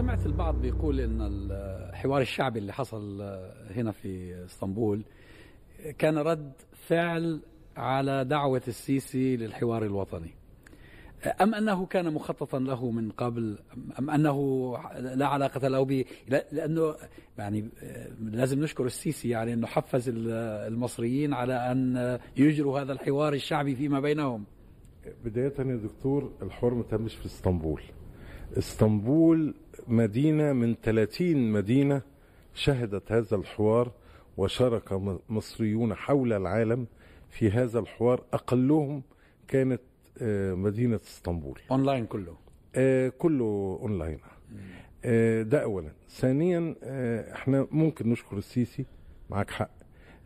سمعت البعض بيقول إن الحوار الشعبي اللي حصل هنا في إسطنبول كان رد فعل على دعوة السيسي للحوار الوطني. أم أنه كان مخططا له من قبل؟ أم أنه لا علاقة له به؟ لأنه يعني لازم نشكر السيسي يعني أنه حفز المصريين على أن يجروا هذا الحوار الشعبي فيما بينهم. بداية يا دكتور الحوار ما تمش في إسطنبول. إسطنبول مدينة من 30 مدينة شهدت هذا الحوار وشارك مصريون حول العالم في هذا الحوار. أقلهم كانت مدينة إسطنبول. أونلاين كله؟ آه كله أونلاين. آه ده أولا. ثانيا آه إحنا ممكن نشكر السيسي معك حق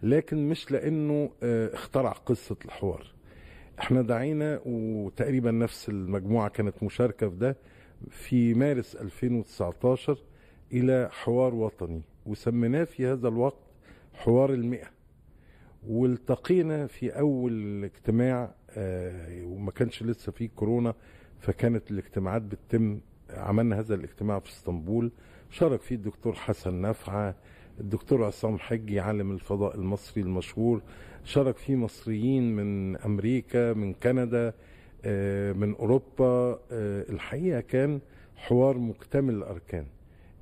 لكن مش لأنه آه اخترع قصة الحوار. إحنا دعينا وتقريبا نفس المجموعة كانت مشاركة في ده في مارس 2019 إلى حوار وطني وسميناه في هذا الوقت حوار المئة. والتقينا في أول اجتماع آه وما كانش لسه فيه كورونا فكانت الاجتماعات بتتم. عملنا هذا الاجتماع في اسطنبول. شارك فيه الدكتور حسن نفعه الدكتور عصام حجي عالم الفضاء المصري المشهور. شارك فيه مصريين من أمريكا من كندا من أوروبا الحقيقة كان حوار مكتمل الأركان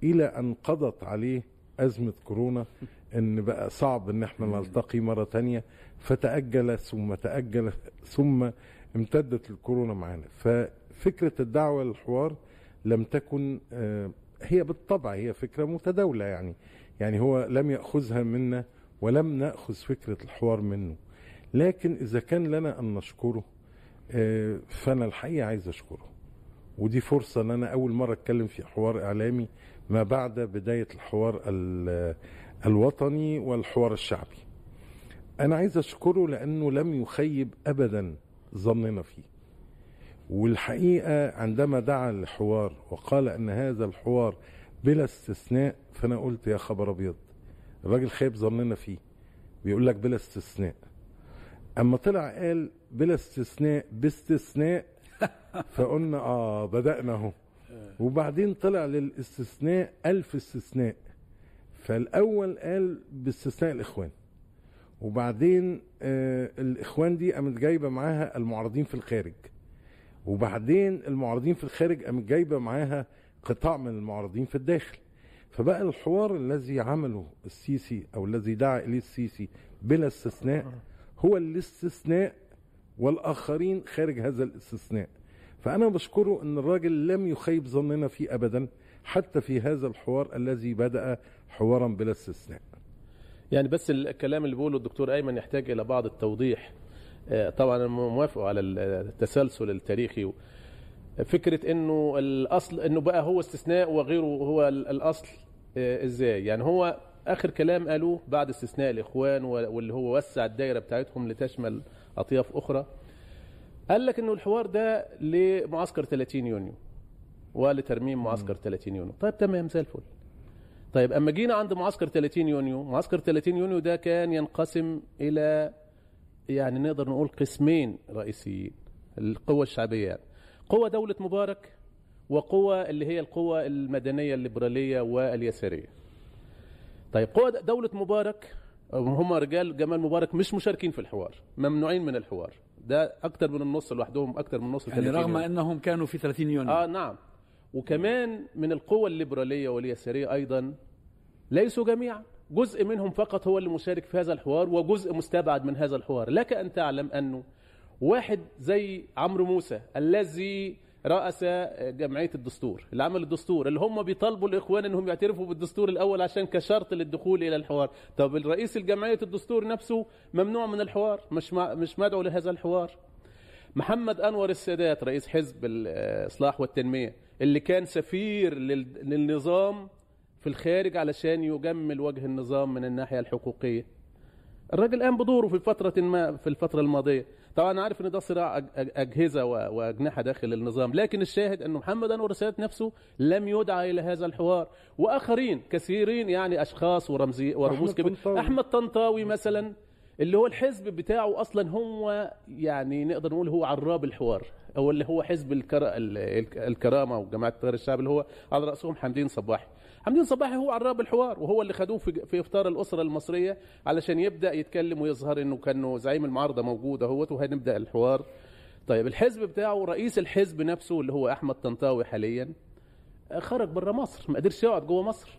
إلى أن قضت عليه أزمة كورونا إن بقى صعب إن إحنا نلتقي مرة تانية فتأجل ثم تأجل ثم امتدت الكورونا معانا. ففكرة الدعوة للحوار لم تكن هي بالطبع هي فكرة متداولة يعني يعني هو لم يأخذها منا ولم نأخذ فكرة الحوار منه. لكن إذا كان لنا أن نشكره فأنا الحقيقة عايز أشكره. ودي فرصة إن أنا أول مرة أتكلم في حوار إعلامي ما بعد بداية الحوار الوطني والحوار الشعبي. أنا عايز أشكره لأنه لم يخيب ابدا ظننا فيه. والحقيقة عندما دعا للحوار وقال أن هذا الحوار بلا استثناء فأنا قلت يا خبر أبيض الراجل خايب ظننا فيه. بيقول لك بلا استثناء. أما طلع قال بلا استثناء باستثناء فقلنا آه بدأنا أهو. وبعدين طلع للاستثناء ألف استثناء. فالأول قال باستثناء الإخوان. وبعدين آه الإخوان دي قامت جايبة معاها المعارضين في الخارج. وبعدين المعارضين في الخارج قامت جايبة معاها قطاع من المعارضين في الداخل. فبقى الحوار الذي عمله السيسي أو الذي دعا إليه السيسي بلا استثناء هو الاستثناء والآخرين خارج هذا الاستثناء. فأنا بشكره أن الراجل لم يخيب ظننا فيه أبدا حتى في هذا الحوار الذي بدأ حوارا بلا استثناء. يعني بس الكلام اللي بيقوله الدكتور أيمن يحتاج إلى بعض التوضيح. طبعا أنا موافق على التسلسل التاريخي. فكرة أنه الأصل أنه بقى هو استثناء وغيره هو الأصل إزاي؟ يعني هو آخر كلام قالوه بعد استثناء الإخوان واللي هو وسع الدائرة بتاعتهم لتشمل أطياف أخرى. قال لك إنه الحوار ده لمعسكر 30 يونيو ولترميم معسكر 30 يونيو. طيب تمام زي الفل. طيب أما جينا عند معسكر 30 يونيو معسكر 30 يونيو ده كان ينقسم إلى يعني نقدر نقول قسمين رئيسيين القوة الشعبية. يعني قوة دولة مبارك وقوة اللي هي القوة المدنية الليبرالية واليسارية. طيب قوة دولة مبارك هم رجال جمال مبارك مش مشاركين في الحوار ممنوعين من الحوار. ده أكتر من النص لوحدهم أكتر من النص يعني رغم إنهم كانوا في 30 يونيو. آه نعم. وكمان من القوى الليبرالية واليسارية أيضا ليسوا جميعا. جزء منهم فقط هو اللي مشارك في هذا الحوار وجزء مستبعد من هذا الحوار. لك أن تعلم أنه واحد زي عمرو موسى الذي رأس جمعية الدستور اللي عمل الدستور اللي هم بيطالبوا الإخوان أنهم يعترفوا بالدستور الأول عشان كشرط للدخول إلى الحوار. طب الرئيس الجمعية الدستور نفسه ممنوع من الحوار مش مش مدعو لهذا الحوار. محمد أنور السادات رئيس حزب الإصلاح والتنمية اللي كان سفير للنظام في الخارج علشان يجمل وجه النظام من الناحية الحقوقية. الراجل قام بدوره في فترة ما في الفترة الماضية. طبعا أنا عارف إن ده صراع أجهزة وأجنحة داخل النظام لكن الشاهد أنه محمد أنور السادات نفسه لم يدعى إلى هذا الحوار. وآخرين كثيرين يعني أشخاص ورمزي ورموز كبيرة أحمد طنطاوي مثلا اللي هو الحزب بتاعه أصلا هو يعني نقدر نقول هو عراب الحوار هو اللي هو حزب الكرا... ال- ال- الكرامة وجماعة التيار الشعبي اللي هو على رأسهم حمدين صباحي حمدين صباحي هو عراب الحوار وهو اللي خدوه في في إفطار الأسرة المصرية علشان يبدأ يتكلم ويظهر إنه كأنه زعيم المعارضة موجود أهوت وهنبدأ الحوار. طيب الحزب بتاعه رئيس الحزب نفسه اللي هو أحمد طنطاوي حاليا خرج بره مصر ما قدرش يقعد جوه مصر.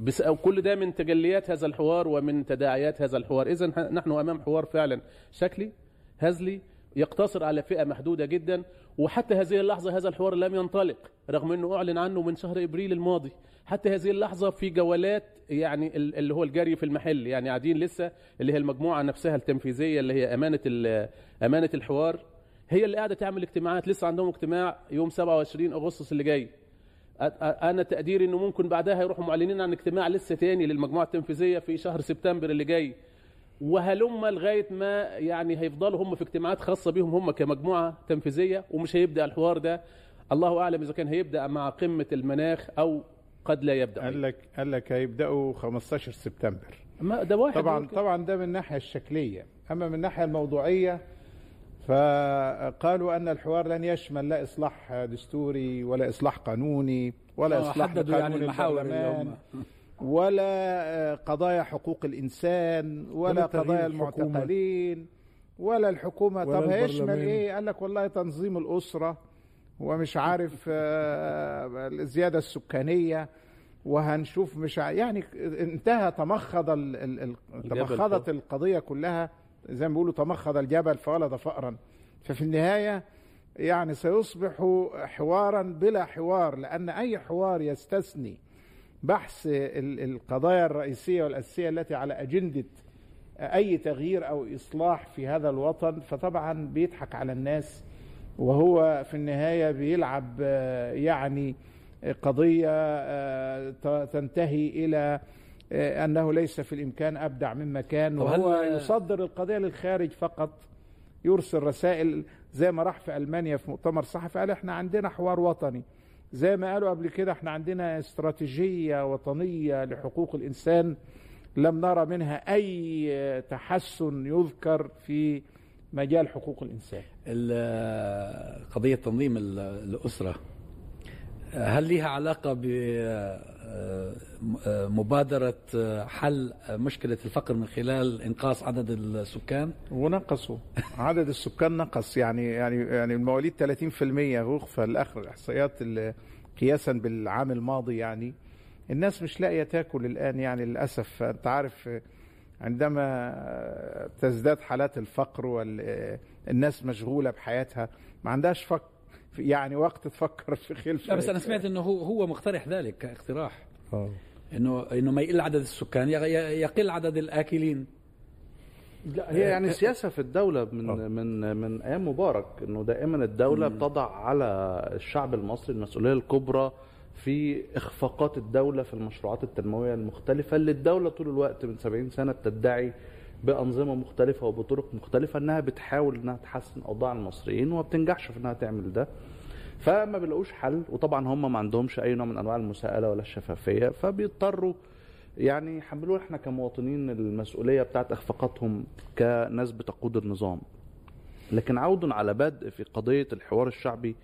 بس أو كل ده من تجليات هذا الحوار ومن تداعيات هذا الحوار. اذا نحن أمام حوار فعلا شكلي هزلي يقتصر على فئة محدودة جدا وحتى هذه اللحظة هذا الحوار لم ينطلق رغم إنه أعلن عنه من شهر إبريل الماضي. حتى هذه اللحظة في جولات يعني ال- اللي هو الجري في المحل يعني قاعدين لسه اللي هي المجموعة نفسها التنفيذية اللي هي أمانة ال- أمانة الحوار. هي اللي قاعدة تعمل اجتماعات لسه عندهم اجتماع يوم 27 أغسطس اللي جاي. أ- أ- أنا تقديري إنه ممكن بعدها يروحوا معلنين عن اجتماع لسه تاني للمجموعة التنفيذية في شهر سبتمبر اللي جاي. وهلم لغاية ما يعني هيفضلوا هم في اجتماعات خاصة بيهم هم كمجموعة تنفيذية ومش هيبدأ الحوار ده. الله أعلم إذا كان هيبدأ مع قمة المناخ أو قد لا يبدأ. قال لك قال لك هيبدأوا 15 سبتمبر. ما ده واحد طبعا ممكن. طبعا ده من الناحية الشكلية. أما من الناحية الموضوعية فقالوا أن الحوار لن يشمل لا إصلاح دستوري ولا إصلاح قانوني ولا آه، إصلاح حددوا يعني المحاور اللي هم. ولا آه، قضايا حقوق الإنسان ولا قضايا الحكومة. المعتقلين ولا الحكومة ولا طب هيشمل. إيه قال لك والله تنظيم الأسرة ومش عارف آه، الزيادة السكانية وهنشوف مش ع- يعني انتهى تمخض ال- ال- تمخضت فوق. القضية كلها زي ما بيقولوا تمخض الجبل فولد فأرا ففي النهاية يعني سيصبح حوارا بلا حوار لأن أي حوار يستثني بحث ال- القضايا الرئيسية والأساسية التي على أجندة أي تغيير أو إصلاح في هذا الوطن فطبعا بيضحك على الناس وهو في النهاية بيلعب يعني قضية آه، تنتهي إلى آه، أنه ليس في الإمكان أبدع مما كان وهو يصدر القضية للخارج فقط يرسل رسائل زي ما راح في ألمانيا في مؤتمر صحفي قال إحنا عندنا حوار وطني. زي ما قالوا قبل كده إحنا عندنا استراتيجية وطنية لحقوق الإنسان لم نرى منها أي تحسن يذكر في مجال حقوق الإنسان. ال- قضية تنظيم ال- الأسرة هل لها علاقة بمبادرة حل مشكلة الفقر من خلال إنقاص عدد السكان؟ ونقصوا. عدد السكان نقص. يعني يعني يعني المواليد 30% هو في الآخر الاحصائيات اللي قياسا بالعام الماضي يعني. الناس مش لاقية تاكل الآن يعني للأسف. أنت عارف عندما تزداد حالات الفقر والناس مشغولة بحياتها ما عندهاش فك يعني وقت تفكر في خلف لا بس أنا سمعت أنه هو هو مقترح ذلك كاقتراح. آه. انه إنه ما يقل عدد السكان يغ- يقل عدد الآكلين. لا هي يعني سياسة في الدولة من آه. من من أيام مبارك إنه دائما الدولة بتضع على الشعب المصري المسؤولية الكبرى في إخفاقات الدولة في المشروعات التنموية المختلفة اللي الدولة طول الوقت من 70 سنة بتدعي بأنظمة مختلفة وبطرق مختلفة إنها بتحاول إنها تحسن أوضاع المصريين وما بتنجحش في إنها تعمل ده. فما بيلاقوش حل وطبعا هم ما عندهمش أي نوع من أنواع المساءلة ولا الشفافية فبيضطروا يعني يحملونا إحنا كمواطنين المسؤولية بتاعت إخفاقاتهم كناس بتقود النظام. لكن عود على بدء في قضية الحوار الشعبي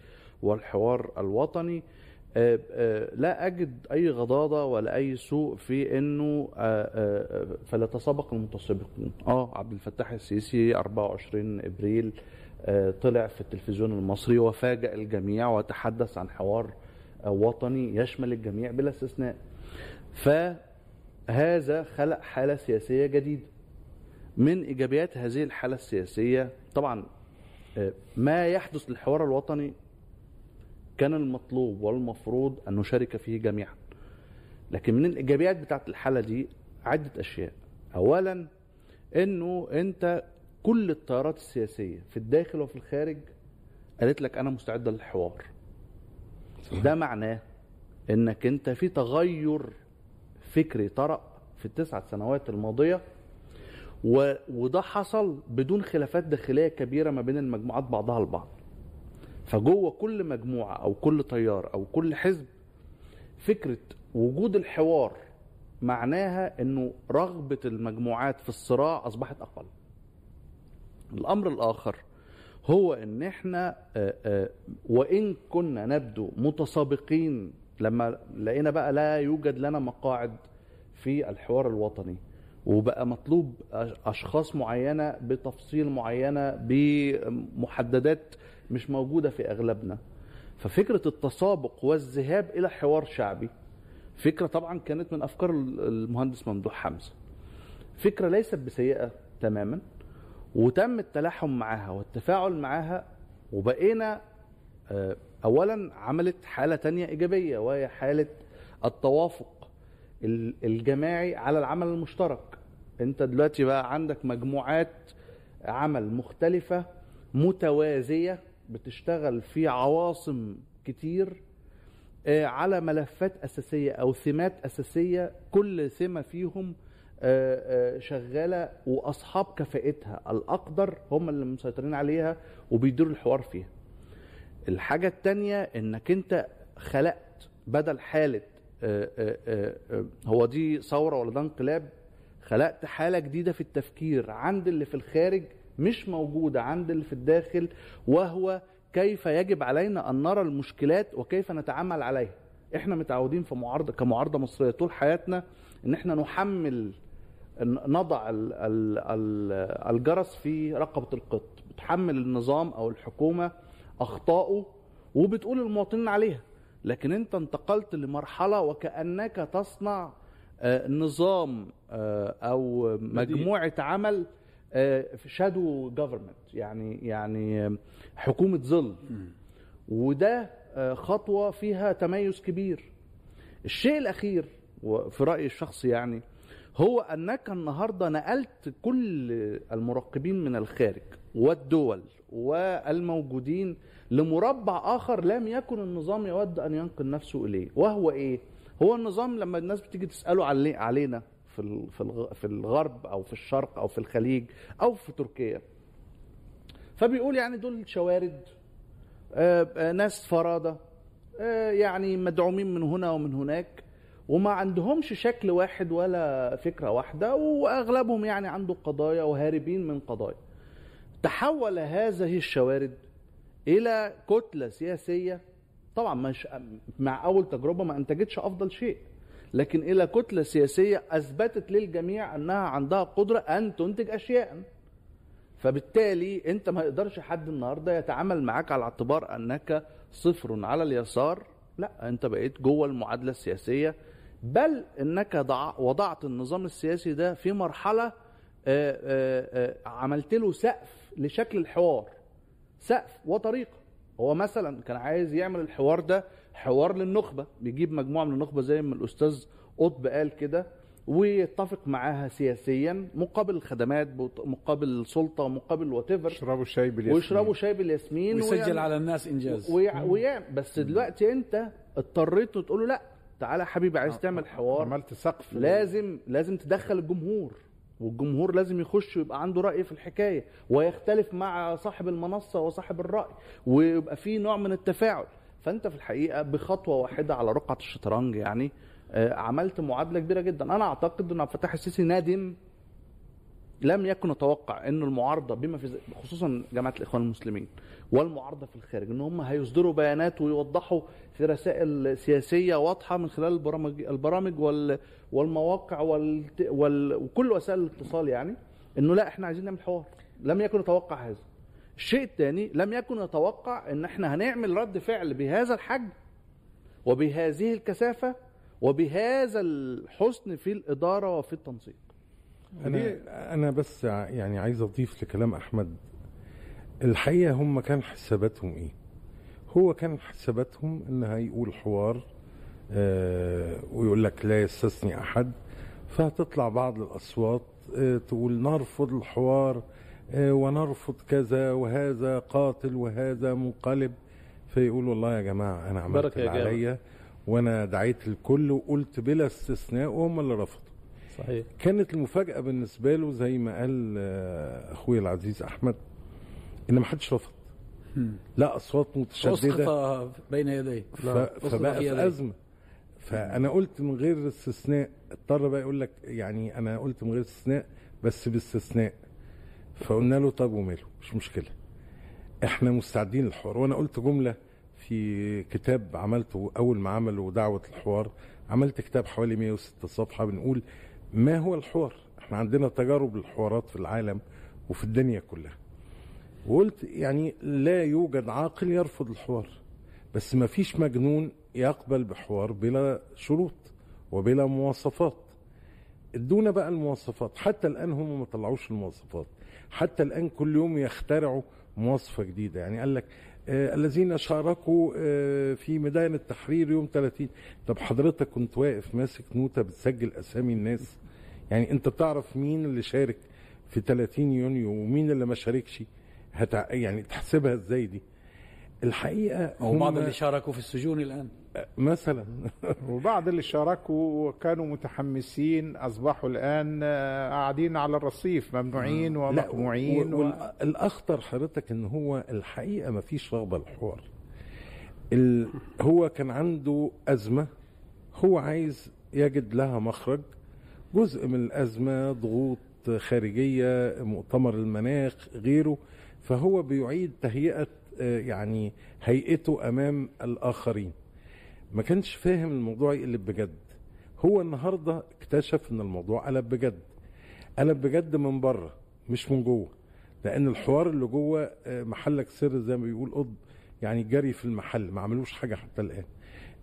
والحوار الوطني لا أجد أي غضاضة ولا أي سوء في إنه آه، آه، فليتسابق المتسابقون. آه عبد الفتاح السيسي 24 إبريل آه، طلع في التلفزيون المصري وفاجأ الجميع وتحدث عن حوار آه، وطني يشمل الجميع بلا استثناء. فهذا خلق حالة سياسية جديدة. من إيجابيات هذه الحالة السياسية طبعا آه، ما يحدث للحوار الوطني كان المطلوب والمفروض أن نشارك فيه جميعا. لكن من الإيجابيات بتاعت الحالة دي عدة أشياء. أولا أنه أنت كل التيارات السياسية في الداخل وفي الخارج قالت لك أنا مستعدة للحوار. ده معناه إنك أنت في تغير فكري طرأ في التسع سنوات الماضية و... وده حصل بدون خلافات داخلية كبيرة ما بين المجموعات بعضها البعض فجوه كل مجموعة أو كل تيار أو كل حزب فكرة وجود الحوار معناها إنه رغبة المجموعات في الصراع أصبحت أقل. الأمر الآخر هو إن إحنا آه، آه، وإن كنا نبدو متسابقين لما لقينا بقى لا يوجد لنا مقاعد في الحوار الوطني وبقى مطلوب أشخاص معينة بتفصيل معينة بمحددات مش موجودة في أغلبنا. ففكرة التسابق والذهاب إلى حوار شعبي فكرة طبعا كانت من أفكار المهندس ممدوح حمزة. فكرة ليست بسيئة تماما وتم التلاحم معاها والتفاعل معاها وبقينا آه، اولا عملت حالة تانية إيجابية وهي حالة التوافق ال- الجماعي على العمل المشترك. أنت دلوقتي بقى عندك مجموعات عمل مختلفة متوازية بتشتغل في عواصم كتير آه، على ملفات أساسية أو ثمات أساسية كل ثمه فيهم آه، آه، شغالة وأصحاب كفاءتها الأقدر هم اللي مسيطرين عليها وبيديروا الحوار فيها. الحاجة الثانية إنك أنت خلقت بدل حالة هو دي ثورة ولا ده انقلاب خلقت حالة جديدة في التفكير عند اللي في الخارج مش موجودة عند اللي في الداخل وهو كيف يجب علينا أن نرى المشكلات وكيف نتعامل عليها. إحنا متعودين في معارضة كمعارضة مصرية طول حياتنا إن إحنا نحمل نضع ال- ال- ال- الجرس في رقبة القط. بتحمل النظام أو الحكومة اخطائه وبتقول للمواطنين عليها. لكن أنت انتقلت لمرحلة وكأنك تصنع آه، نظام آه، أو مجموعة عمل شادو جفرمنت يعني يعني آه، حكومة ظل. وده آه، خطوة فيها تميز كبير. الشيء الأخير وفي رأيي الشخصي يعني هو أنك النهارده نقلت كل المراقبين من الخارج والدول والموجودين لمربع آخر لم يكن النظام يود أن ينقل نفسه إليه. وهو إيه؟ هو النظام لما الناس بتيجي تسأله علي علينا في في الغرب أو في الشرق أو في الخليج أو في تركيا. فبيقول يعني دول شوارد آه، آه، ناس فرادة آه، يعني مدعومين من هنا ومن هناك وما عندهمش شكل واحد ولا فكرة واحدة وأغلبهم يعني عنده قضايا وهاربين من قضايا. تحول هذه الشوارد إلى كتلة سياسية. طبعا مش مع أول تجربة ما أنتجتش أفضل شيء. لكن إلى كتلة سياسية أثبتت للجميع أنها عندها قدرة أن تنتج أشياء. فبالتالي أنت ما يقدرش حد النهارده يتعامل معاك على اعتبار أنك صفر على اليسار. لا أنت بقيت جوه المعادلة السياسية. بل ضع وضعت النظام السياسي ده في آه، عملت له سقف لشكل الحوار. سقف وطريقة. هو مثلا كان عايز يعمل الحوار ده حوار للنخبة بيجيب مجموعة من النخبة زي ما الأستاذ قطب قال كده ويتفق معاها سياسيا مقابل الخدمات مقابل السلطة مقابل وات ايفر يشربوا الشاي بالياسمين. ويشربوا شاي بالياسمين ويسجل ويعمل- على الناس إنجاز. ويع... ويع... بس دلوقتي أنت اضطريت تقول له لا تعالى يا حبيبي عايز تعمل حوار. عملت سقف. لازم لازم تدخل الجمهور والجمهور لازم يخش ويبقى عنده رأي في الحكاية ويختلف مع صاحب المنصة وصاحب الرأي ويبقى في نوع من التفاعل. فأنت في الحقيقة بخطوة واحدة على رقعة الشطرنج يعني آه، عملت معادلة كبيرة جدا. أنا أعتقد أن عبد الفتاح السيسي نادم لم يكن يتوقع أن المعارضة بما في خصوصا جماعة الإخوان المسلمين والمعارضة في الخارج أن هم هيصدروا بيانات ويوضحوا في رسائل سياسية واضحة من خلال البرامج البرامج وال والمواقع وال... وال... وكل وسائل الاتصال يعني إنه لا إحنا عايزين نعمل حوار. لم يكن يتوقع هذا. الشيء الثاني لم يكن يتوقع إن إحنا هنعمل رد فعل بهذا الحجم وبهذه الكثافة وبهذا الحسن في الإدارة وفي التنسيق. أنا أنا بس يعني عايز أضيف لكلام أحمد. الحقيقة هم كان حساباتهم إيه؟ هو كان حساباتهم إن هيقول حوار آه ويقول لك لا يستثني أحد فهتطلع بعض الأصوات آه تقول نرفض الحوار ونرفض كذا وهذا قاتل وهذا منقلب. فيقول والله يا جماعة أنا عملت اللي. عليا وأنا دعيت الكل وقلت بلا استثناء وهم اللي رفضوا. صحيح. كانت المفاجأة بالنسبة له زي ما قال آه، أخوي العزيز أحمد إن ما حدش رفض لا أصوات متشددة. اسقط بين يديه. ف- فبقى في. أزمة. فأنا قلت من غير استثناء اضطر بقى يقول لك يعني أنا قلت من غير استثناء بس باستثناء. فقلنا له طب وماله؟ مش مشكلة. إحنا مستعدين للحوار. وأنا قلت جملة في كتاب عملته أول ما عملوا دعوة الحوار. عملت كتاب حوالي 106 صفحة بنقول ما هو الحوار؟ إحنا عندنا تجارب للحوارات في العالم وفي الدنيا كلها. وقلت يعني لا يوجد عاقل يرفض الحوار. بس ما فيش مجنون يقبل بحوار بلا شروط وبلا مواصفات. ادونا بقى المواصفات. حتى الآن هم ما طلعوش المواصفات. حتى الآن كل يوم يخترعوا مواصفة جديدة. يعني قال لك آه الذين شاركوا آه في ميدان التحرير يوم 30 طب حضرتك كنت واقف ماسك نوتة بتسجل أسامي الناس؟ يعني أنت تعرف مين اللي شارك في 30 يونيو ومين اللي ما شاركش؟ هتع... يعني تحسبها إزاي دي؟ الحقيقة هم اللي شاركوا في السجون الآن. مثلا. وبعض اللي شاركوا وكانوا متحمسين أصبحوا الآن آه، قاعدين على الرصيف ممنوعين ومقموعين و... والاخطر حضرتك إن هو الحقيقة ما فيش رغبة للحوار. ال... هو كان عنده أزمة هو عايز يجد لها مخرج جزء من الأزمة ضغوط خارجية مؤتمر المناخ غيره. فهو بيعيد تهيئة آه، يعني هيئته أمام الآخرين. ما كانش فاهم الموضوع يقلب بجد. هو النهارده اكتشف إن الموضوع قلب بجد. قلب بجد من بره مش من جوه. لأن الحوار اللي جوه آه، محلك سر زي ما بيقول قطب يعني جري في المحل ما عملوش حاجة حتى الآن.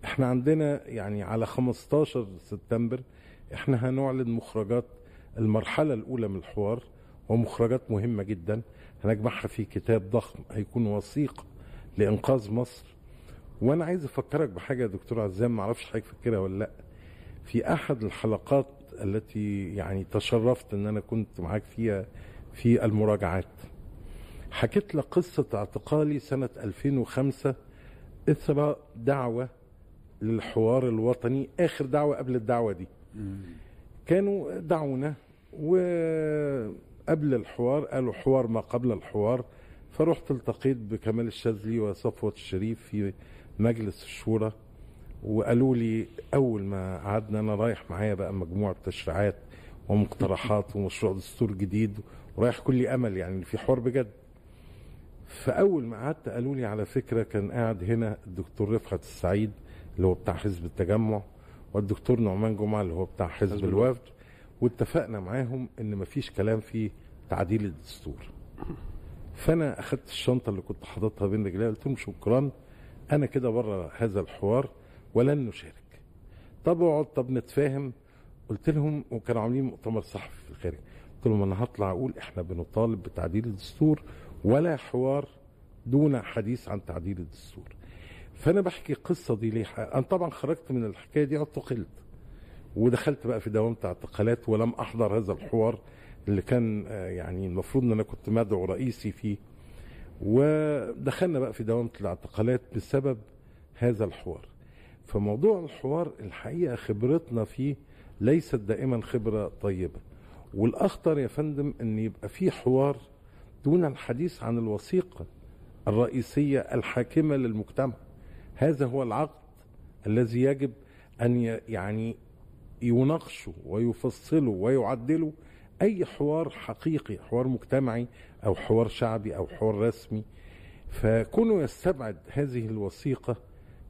إحنا عندنا يعني على 15 سبتمبر إحنا هنعلن مخرجات المرحلة الأولى من الحوار ومخرجات مهمة جدا. هنجمعها في كتاب ضخم هيكون وثيق لإنقاذ مصر وأنا عايز أفكرك بحاجة يا دكتور عزام ما أعرفش حضرتك فاكرها ولا لأ. في أحد الحلقات التي يعني تشرفت إن أنا كنت معاك فيها في المراجعات حكيت لك قصة اعتقالي سنة 2005 إثر دعوة للحوار الوطني آخر دعوة قبل الدعوة دي. كانوا دعونا وقبل الحوار قالوا حوار ما قبل الحوار فرحت التقيت بكمال الشاذلي وصفوة الشريف في مجلس الشورى وقالوا لي أول ما قعدنا أنا رايح معايا بقى مجموعة تشريعات ومقترحات ومشروع دستور جديد ورايح كل أمل يعني في حوار بجد. فأول ما قعدت قالوا لي على فكرة كان قاعد هنا الدكتور رفعت السعيد اللي هو بتاع حزب التجمع والدكتور نعمان جمعة اللي هو بتاع حزب, الوفد. واتفقنا معاهم إن مفيش كلام في تعديل الدستور. فأنا أخدت الشنطة اللي كنت حاططها بين رجلي قلت لهم شكرا أنا كده بره هذا الحوار ولن نشارك. طب اقعد طب نتفاهم. قلت لهم وكانوا عاملين مؤتمر صحفي في الخارج. قلت لهم أنا هطلع أقول إحنا بنطالب بتعديل الدستور ولا حوار دون حديث عن تعديل الدستور. فأنا بحكي القصة دي ليه؟ أنا طبعا خرجت من الحكاية دي اعتقلت. ودخلت بقى في دوامه اعتقالات ولم أحضر هذا الحوار اللي كان آه، يعني المفروض إن أنا كنت مدعو رئيسي فيه. ودخلنا بقى في دوامة الاعتقالات بسبب هذا الحوار. فموضوع الحوار الحقيقة خبرتنا فيه ليست دائما خبرة طيبة. والأخطر يا فندم إن يبقى في حوار دون الحديث عن الوثيقة الرئيسية الحاكمة للمجتمع. هذا هو العقد الذي يجب أن يعني يناقشوا ويفصلوا ويعدلوا أي حوار حقيقي حوار مجتمعي أو حوار شعبي أو حوار رسمي فكونه يستبعد هذه الوثيقة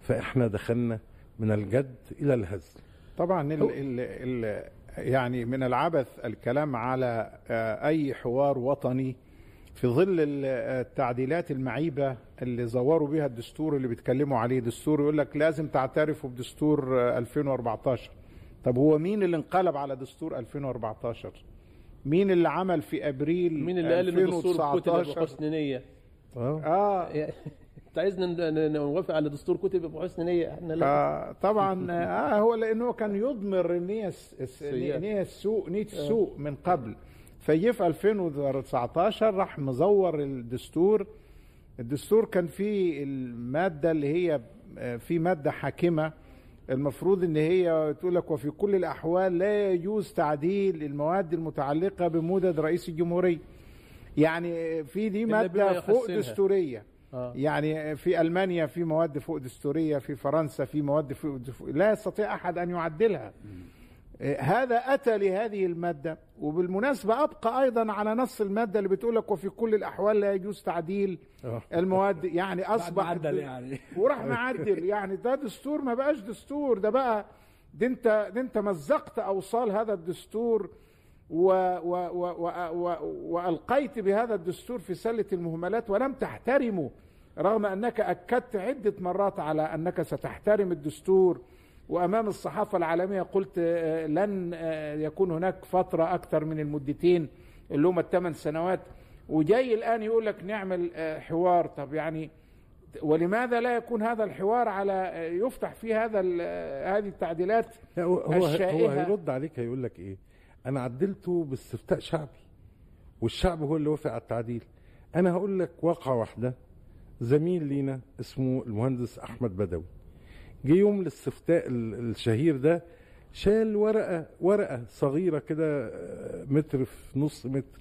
فإحنا دخلنا من الجد إلى الهزل. طبعا ال ال ال يعني من العبث الكلام على آه، أي حوار وطني في ظل ال- التعديلات المعيبة اللي زوروا بها الدستور اللي بيتكلموا عليه. دستور يقول لك لازم تعترفوا بدستور آه، 2014 طب هو مين اللي انقلب على دستور 2014 مين اللي عمل في أبريل مين اللي قال ان الدستور كتب 2019 بحسن نية؟ آه. آه. أنت عايزنا ن- ن- نوافق على دستور كتب بحسن نية؟ إحنا لا. آه طبعا آه هو لأنه كان يضمر النية الس- الس- سيئة. نية السوء نية السوء من قبل. فجه في 2019 راح مزور الدستور. الدستور كان فيه المادة اللي هي آه، في مادة حاكمة. المفروض إن هي تقول لك وفي كل الأحوال لا يجوز تعديل المواد المتعلقة بمدد رئيس الجمهورية. يعني في دي مادة فوق. دستورية. آه. يعني في ألمانيا في مواد فوق دستورية في فرنسا في مواد فوق لا يستطيع أحد أن يعدلها. آه، هذا أتى لهذه المادة وبالمناسبة أبقى أيضا على نص المادة اللي بتقول لك وفي كل الأحوال لا يجوز تعديل آه. المواد يعني أصبح معدل يعني. وراح معدل يعني ده دستور ما بقاش دستور ده بقى ده انت ده انت مزقت أوصال هذا الدستور و و و و و وألقيت بهذا الدستور في سلة المهملات ولم تحترمه رغم أنك أكدت عدة مرات على أنك ستحترم الدستور وأمام الصحافة العالمية قلت آه، لن آه، يكون هناك فترة أكثر من المدتين اللي هم الثمان سنوات. وجاي الآن يقول لك نعمل آه، حوار. طب يعني ولماذا لا يكون هذا الحوار على يفتح فيه هذا هذه التعديلات لا، هو هو الشائهة. هو هيرد عليك هيقول لك إيه؟ أنا عدلته باستفتاء شعبي والشعب هو اللي وافق على التعديل. أنا هقول لك واقعة واحدة زميل لينا اسمه المهندس أحمد بدوي. جه يوم الاستفتاء ال- الشهير ده شال ورقة ورقة صغيرة كده آه، متر في نص متر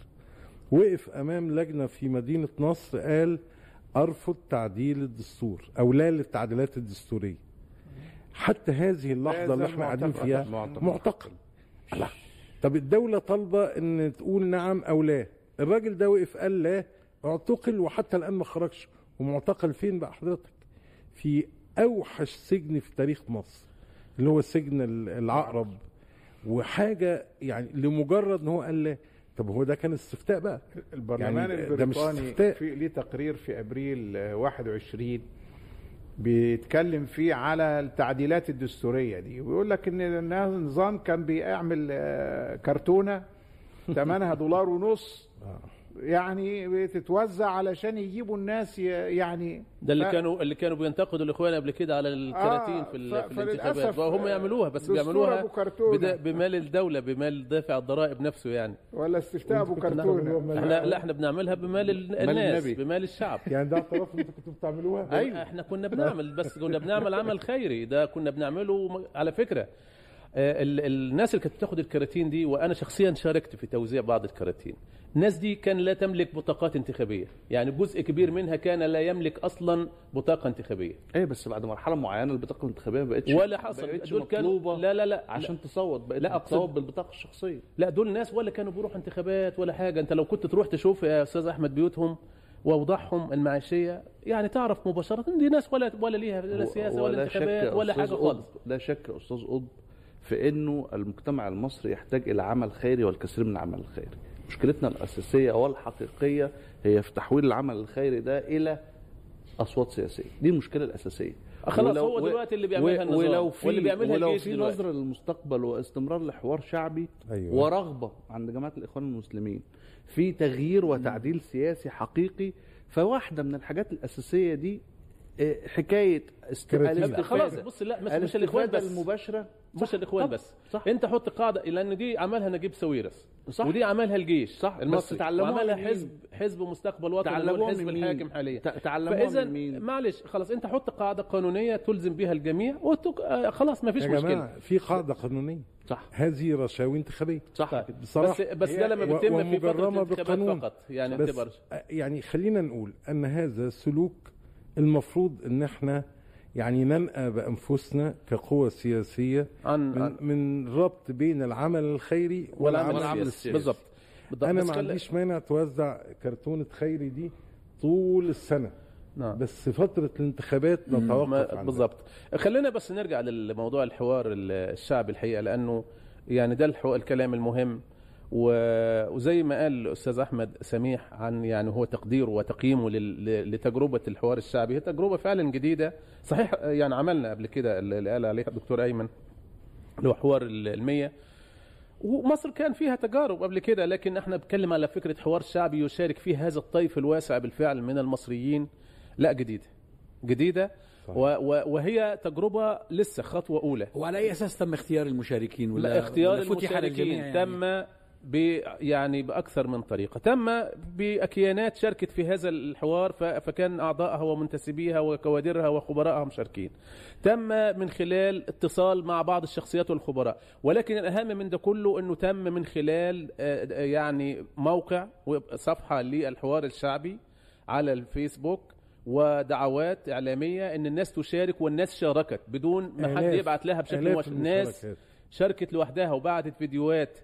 وقف أمام لجنة في مدينة نصر قال أرفض تعديل الدستور أو لا للتعديلات الدستورية حتى هذه اللحظة اللي إحنا قاعدين. فيها معتقل. معتقل لا. طب الدولة طالبة إن تقول نعم أو لا الراجل ده وقف قال لا اعتقل وحتى الآن ما خرجش ومعتقل فين بقى حضرتك في أوحش سجن في تاريخ مصر اللي هو سجن ال- العقرب. وحاجة يعني لمجرد إن هو قال طب هو ده كان استفتاء بقى. البرلمان يعني ده مش البريطاني. في ليه تقرير في أبريل آه، 21 بيتكلم فيه على التعديلات الدستورية دي. ويقول لك إن النظام كان بيعمل آه، كرتونة ثمنها دولار ونص. يعني بتتوزع علشان يجيبوا الناس يعني ده اللي ف- كانوا اللي كانوا بينتقدوا الإخوان قبل كده على الكراتين آه، في, ال- ف- في الانتخابات. وهم آه، يعملوها بس بيعملوها. بدا- بمال الدولة بمال دافع الضرائب نفسه يعني. ولا استفتاء أبو كرتونة. إحنا لا إحنا بنعملها بمال ال- الناس النبي. بمال الشعب. يعني ده اعتراف أنتوا كنتوا بتعملوها؟ أيوه إحنا كنا بنعمل بس كنا بنعمل عمل خيري. ده كنا بنعمله على فكرة. آه، ال- الناس اللي كانت بتاخد الكراتين دي وأنا شخصيا شاركت في توزيع بعض الكراتين. الناس دي كان لا تملك بطاقات انتخابية. يعني جزء كبير منها كان لا يملك أصلا بطاقة انتخابية. إيه بس بعد مرحلة معينة البطاقة الانتخابية ما بقتش ولا حصل. بقتش دول كانوا لا لا لا عشان تصوت بقيت لا، تصوت بالبطاقة الشخصية. لا دول ناس ولا كانوا بيروحوا انتخابات ولا حاجة. أنت لو كنت تروح تشوف يا أستاذ أحمد بيوتهم وأوضاعهم المعيشية يعني تعرف مباشرة دي ناس ولا ولا ليها لا سياسة ولا ولا انتخابات ولا أستاذ حاجة خالص. لا شك يا أستاذ قطب في إنه المجتمع المصري يحتاج إلى عمل خيري والكثير من العمل الخيري مشكلتنا الأساسية والحقيقيه هي في تحويل العمل الخيري ده إلى أصوات سياسية دي المشكلة الأساسية خلاص ولو- هو دلوقتي اللي بيعملها النظام ولو في واللي بيعملها ولو في. نظره للمستقبل واستمرار لحوار شعبي أيوة. ورغبة عند جماعة الإخوان المسلمين في تغيير وتعديل سياسي حقيقي فواحدة من الحاجات الأساسية دي آه، حكاية است... كراتين. لا، خلاص بص لا مش, مش الإخوان بس المباشرة مش الاخوان طب، بس صح. انت حط قاعدة لأن دي عملها نجيب ساويرس صح. ودي عملها الجيش صح. بس المصري تعلموها وعملها؟ حزب حزب مستقبل وطني تعلموها الحزب من مين؟ الحاكم حاليا تع- تعلموها فإذا من مين؟ معلش خلاص انت حط قاعدة قانونية تلزم بها الجميع وتك... آه، خلاص ما فيش يا مشكلة جماعة في قاعدة قانونية صح هذه رشاوي انتخابية صح طيب. بصراحة بس بس ده لما بيتم في فترة بالقانون. فقط يعني بس يعني خلينا نقول أن هذا سلوك المفروض إن إحنا يعني ننأى بأنفسنا كقوة سياسية عن, من, عن من ربط بين العمل الخيري والعمل والعمل السياسي. بالضبط. أنا ما عنديش مانع توزع كرتونة خيري دي طول السنة. نعم. بس فترة الانتخابات نتوقف بالضبط. خلينا بس نرجع للموضوع الحوار الشعبي الحقيقة لأنه يعني ده الحو- الكلام المهم. وزي ما قال الأستاذ أحمد سميح عن يعني هو تقديره وتقييمه لتجربة الحوار الشعبي. هي تجربة فعلا جديدة. صحيح يعني عملنا قبل كده اللي قال عليها الدكتور أيمن اللي هو حوار ال- المية. ومصر كان فيها تجارب قبل كده لكن إحنا بنتكلم على فكرة حوار شعبي يشارك فيه هذا الطيف الواسع بالفعل من المصريين. لا جديدة. جديدة. و و وهي تجربة لسه خطوة أولى. وعلى أي أساس تم اختيار المشاركين؟ ولا لا اختيار ولا المشاركين يعني؟ تم ب يعني بأكثر من طريقة. تم بأكيانات شاركت في هذا الحوار فكان أعضائها ومنتسبيها وكوادرها وخبرائها مشاركين تم من خلال اتصال مع بعض الشخصيات والخبراء. ولكن الأهم من ده كله إنه تم من خلال آه، آه، يعني موقع صفحة للحوار الشعبي على الفيسبوك ودعوات إعلامية إن الناس تشارك والناس شاركت بدون ما حد يبعت لها بشكل مباشر الناس. شاركت لوحدها وبعتت فيديوهات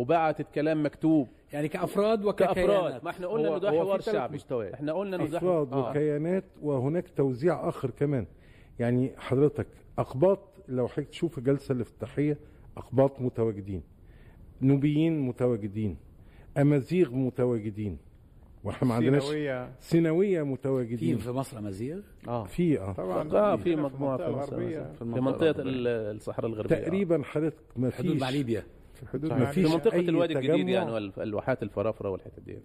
وبعتت كلام مكتوب. يعني كأفراد وككيانات. كأفراد. ما إحنا قلنا إنه ده في حوار شعبي. مستويات. إحنا قلنا إنه ده أفراد آه. وكيانات وهناك توزيع آخر كمان. يعني حضرتك اقباط لو حضرتك تشوف الجلسة الافتتاحيه اقباط متواجدين نوبيين متواجدين أمازيغ متواجدين وإحنا ما عندناش سيناويه في متواجدين. في مصر أمازيغ؟ آه. في آه. طبعا. آه في مجموعة في مثلاً. في المنطقة منطقه الصحراء الغربية. تقريبا حضرتك ما حدود مع فيش ليبيا. في حدود ما فيش في منطقة أي الوادي الجديد تجمع. يعني والف- الواحات الفرافرة والحتت دي.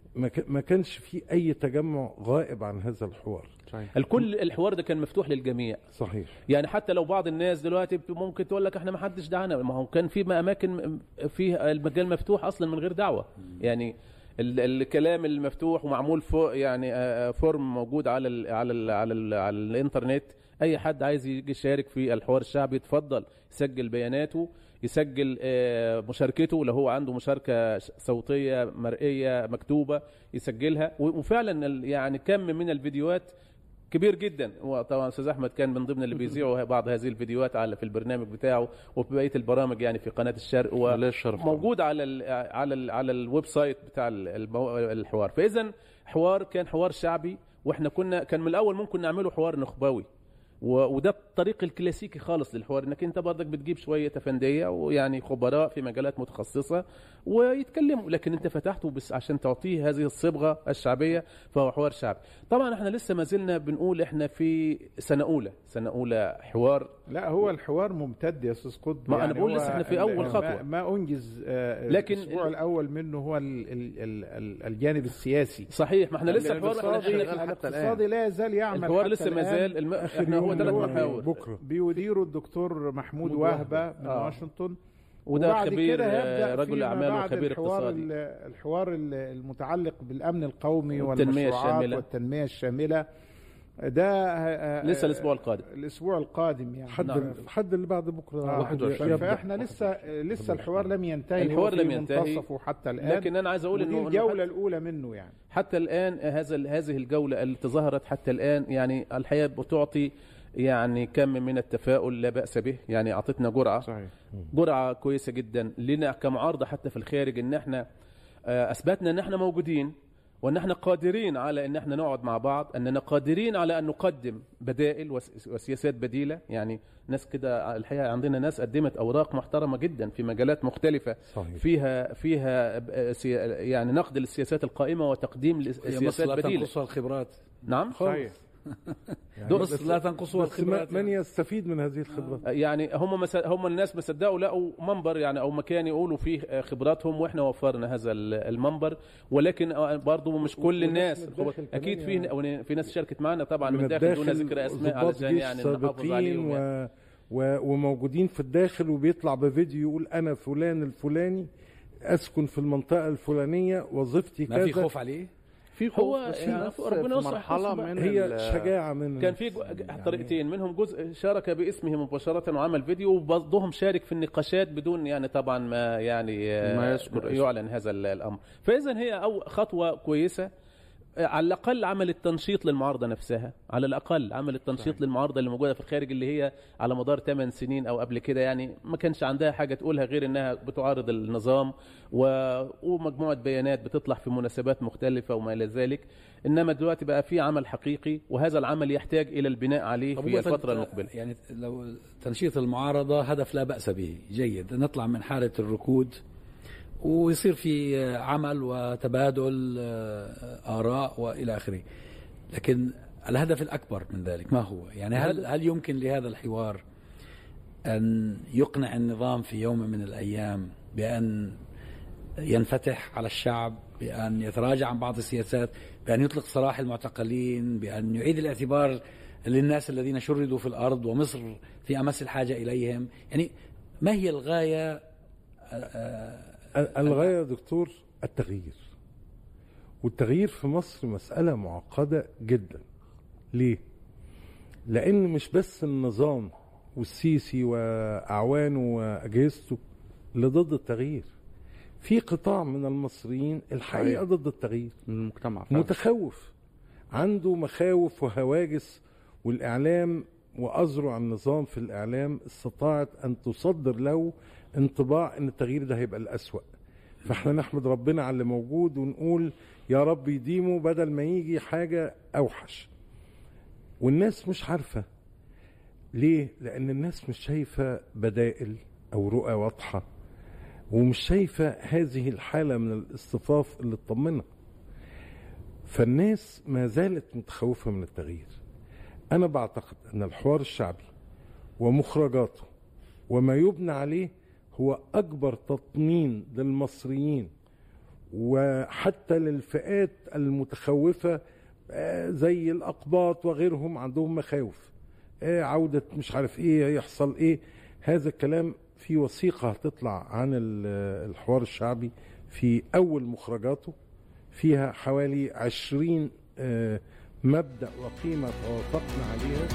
ما كانش في أي تجمع غائب عن هذا الحوار. صحيح. الكل الحوار ده كان مفتوح للجميع. صحيح. يعني حتى لو بعض الناس دلوقتي ممكن تقول لك إحنا ما حدش دعانا. ما هو كان في أماكن فيها المجال مفتوح أصلا من غير دعوة. يعني ال- الكلام المفتوح ومعمول فوق يعني فورم موجود على ال على ال على ال على الإنترنت. أي حد عايز يجي يشارك في الحوار الشعبي يتفضل يسجل بياناته. يسجل آه، مشاركته لو هو عنده مشاركة صوتية مرئية مكتوبة يسجلها. وفعلا يعني كم من الفيديوهات كبير جدا. وطبعا أستاذ أحمد كان من ضمن اللي بيذيعوا بعض هذه الفيديوهات على في البرنامج بتاعه وفي بقية البرامج يعني في قناة الشرق. لله الشرف طبعاً. موجود على ال على ال على ال website بتاع الحوار. فاذا حوار كان حوار شعبي وإحنا كنا كان من الأول ممكن نعمله حوار نخبوي. وده الطريق الكلاسيكي خالص للحوار إنك أنت برضك بتجيب شوية أفندية ويعني خبراء في مجالات متخصصة ويتكلموا لكن أنت فتحته بس عشان تعطيه هذه الصبغة الشعبية فهو حوار شعبي. طبعا إحنا لسه ما زلنا بنقول إحنا في سنة أولى سنة أولى حوار. لا هو الحوار ممتد يا أستاذ قطب ما أنا بقول هو لسه إحنا في ال- أول ما- أنجز آه، لكن الأسبوع ال- الأول منه هو ال ال ال ال الجانب السياسي. صحيح ما إحنا لسه الحوار إحنا الاقتصادي إحنا لا يزال يعمل الحوار لسه ما. زال إحنا هو ثلاث اللي هو محاور بكرة بيديره الدكتور محمود محمود وهبة. من آه. واشنطن وده وبعد خبير كده آه، رجل اعمال وخبير الحوار اقتصادي ال- الحوار ال- المتعلق بالأمن القومي والتنمية والمشروعات الشاملة. والتنمية الشاملة ده آه، لسه آه، الأسبوع القادم الأسبوع القادم يعني حد نعم. حد اللي بعد بكرة آه، 21. يبدأ. فاحنا لسه لسه الحوار لم ينتهي الحوار لم ينتهي. منتصفه حتى الآن لكن أنا عايز أقول إنه الجولة الأولى منه يعني حتى الآن هذا هذه الجولة التي ظهرت حتى الآن يعني الحقيقة بتعطي يعني كم من التفاؤل لا بأس به. يعني أعطتنا جرعة. صحيح. جرعة كويسة جدا. لنا كمعارضة حتى في الخارج إن إحنا آه، اثبتنا إن إحنا موجودين وإن إحنا قادرين على إن إحنا نقعد مع بعض إننا قادرين على أن نقدم بدائل وس- وسياسات بديلة. يعني ناس كده الحقيقة عندنا ناس قدمت أوراق محترمة جدا في مجالات مختلفة. صحيح. فيها فيها آه، يعني نقد للسياسات القائمة وتقديم سياسات بديلة. الخبرات نعم؟ صحيح. مصر لا تنقصها الخبرات من يستفيد من هذه الخبرات؟ يعني هم مس... هم الناس ما صدقوا لقوا منبر يعني أو مكان يقولوا فيه خبراتهم وإحنا وفرنا هذا ال- المنبر. ولكن برضه مش كل الناس أكيد في يعني. في ناس شاركت معنا طبعا من من الداخل دون ذكر اسماء علشان يعني نحافظ عليهم و... يعني. و... وموجودين في الداخل وبيطلع بفيديو يقول أنا فلان الفلاني أسكن في المنطقة الفلانية وظيفتي ما في كذا. خوف عليه؟ في هو يعني ربنا يصلح مرحلة من هي شجاعة من كان في جو- طريقتين منهم جزء شارك باسمه مباشرة وعمل فيديو وبعضهم شارك في النقاشات بدون يعني طبعا ما يعني آه، ما يذكر اسمه. يعلن هذا ال- الأمر. فإذا هي أو خطوة كويسة. آه، على الأقل عمل التنشيط للمعارضة نفسها. على الأقل عمل التنشيط للمعارضة اللي موجودة في الخارج اللي هي على مدار 8 سنين أو قبل كده يعني ما كانش عندها حاجة تقولها غير إنها بتعارض النظام و... ومجموعة بيانات بتطلع في مناسبات مختلفة وما إلى ذلك. إنما دلوقتي بقى في عمل حقيقي وهذا العمل يحتاج إلى البناء عليه في تن- المقبلة. يعني لو تنشيط المعارضة هدف لا بأس به. جيد. نطلع من حالة الركود. ويصير في عمل وتبادل آه، آراء وإلى آخره. لكن الهدف الأكبر من ذلك ما هو؟ يعني هل, هل يمكن لهذا الحوار أن يقنع النظام في يوم من الأيام بأن ينفتح على الشعب بأن يتراجع عن بعض السياسات بأن يطلق سراح المعتقلين بأن يعيد الاعتبار للناس الذين شردوا في الأرض ومصر في أمس الحاجة إليهم؟ يعني ما هي الغاية الغاية يا دكتور التغيير. والتغيير في مصر مسألة معقدة جدا. ليه؟ لأن مش بس النظام والسيسي وأعوانه وأجهزته اللي ضد التغيير. في قطاع من المصريين الحقيقة. ضد التغيير. من المجتمع فعلا. متخوف. عنده مخاوف وهواجس والإعلام وأذرع النظام في الإعلام استطاعت أن تصدر له انطباع أن التغيير ده هيبقى الأسوأ. فإحنا نحمد ربنا على اللي موجود ونقول يا رب يديمه بدل ما يجي حاجة أوحش. والناس مش عارفة ليه؟ لأن الناس مش شايفة بدائل أو رؤى واضحة ومش شايفة هذه الحالة من الاصطفاف اللي تطمنها فالناس ما زالت متخوفة من التغيير. أنا بعتقد أن الحوار الشعبي ومخرجاته وما يبنى عليه هو أكبر تطمين للمصريين وحتى للفئات المتخوفة آه، زي الأقباط وغيرهم عندهم مخاوف. آه، عودة مش عارف إيه يحصل إيه. هذا الكلام في وثيقة هتطلع عن ال- الحوار الشعبي في أول مخرجاته. فيها حوالي عشرين آه، مبدأ وقيمة توافقنا عليها.